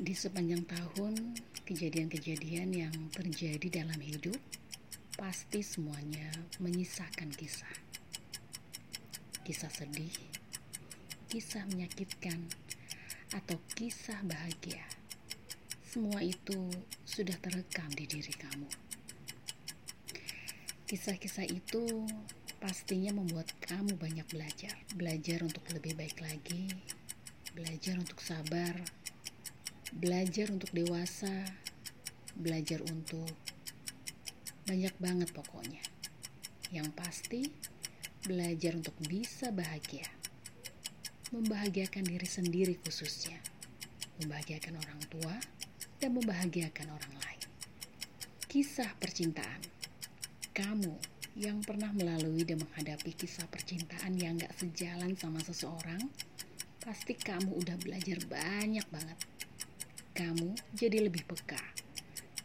Di sepanjang tahun, kejadian-kejadian yang terjadi dalam hidup pasti semuanya menyisakan kisah. Kisah sedih, kisah menyakitkan, atau kisah bahagia. Semua itu sudah terekam di diri kamu. Kisah-kisah itu pastinya membuat kamu banyak belajar. Belajar untuk lebih baik lagi, belajar untuk sabar, belajar untuk dewasa, belajar untuk banyak banget pokoknya. Yang pasti, belajar untuk bisa bahagia, membahagiakan diri sendiri khususnya, membahagiakan orang tua, dan membahagiakan orang lain. Kisah percintaan, kamu yang pernah melalui dan menghadapi kisah percintaan yang gak sejalan sama seseorang, pasti kamu udah belajar banyak banget kamu jadi lebih peka.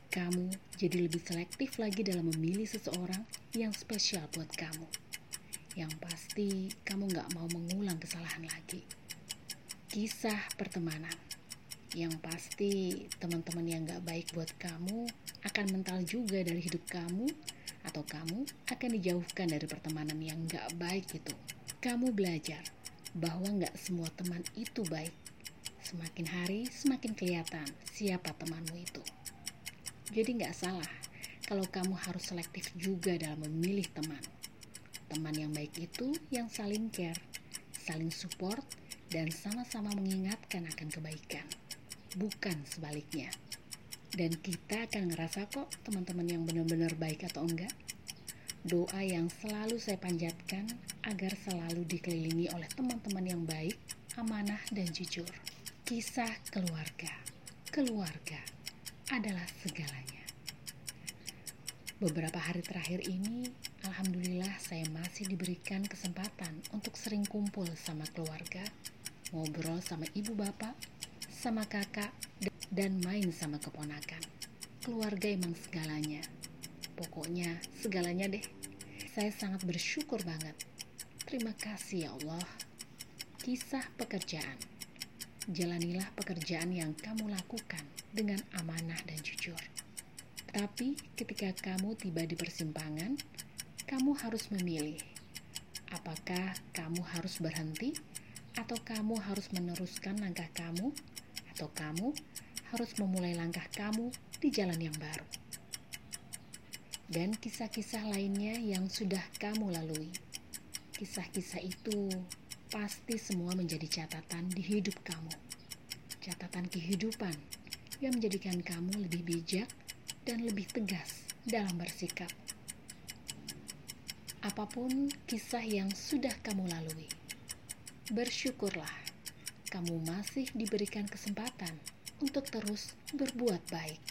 Kamu jadi lebih selektif lagi dalam memilih seseorang yang spesial buat kamu. Yang pasti kamu gak mau mengulang kesalahan lagi. Kisah pertemanan. Yang pasti teman-teman yang gak baik buat kamu akan mental juga dari hidup kamu atau kamu akan dijauhkan dari pertemanan yang gak baik itu. Kamu belajar bahwa gak semua teman itu baik Semakin hari, semakin kelihatan siapa temanmu itu. Jadi nggak salah kalau kamu harus selektif juga dalam memilih teman. Teman yang baik itu yang saling care, saling support, dan sama-sama mengingatkan akan kebaikan. Bukan sebaliknya. Dan kita akan ngerasa kok teman-teman yang benar-benar baik atau enggak. Doa yang selalu saya panjatkan agar selalu dikelilingi oleh teman-teman yang baik, amanah, dan jujur. Kisah keluarga. Keluarga adalah segalanya. Beberapa hari terakhir ini, alhamdulillah saya masih diberikan kesempatan untuk sering kumpul sama keluarga, ngobrol sama ibu bapak, sama kakak, dan main sama keponakan. Keluarga emang segalanya. Pokoknya segalanya deh. Saya sangat bersyukur banget. Terima kasih ya Allah. Kisah pekerjaan jalanilah pekerjaan yang kamu lakukan dengan amanah dan jujur. Tapi ketika kamu tiba di persimpangan, kamu harus memilih apakah kamu harus berhenti atau kamu harus meneruskan langkah kamu atau kamu harus memulai langkah kamu di jalan yang baru. Dan kisah-kisah lainnya yang sudah kamu lalui. Kisah-kisah itu pasti semua menjadi catatan di hidup kamu. Catatan kehidupan yang menjadikan kamu lebih bijak dan lebih tegas dalam bersikap. Apa pun kisah yang sudah kamu lalui, bersyukurlah kamu masih diberikan kesempatan untuk terus berbuat baik.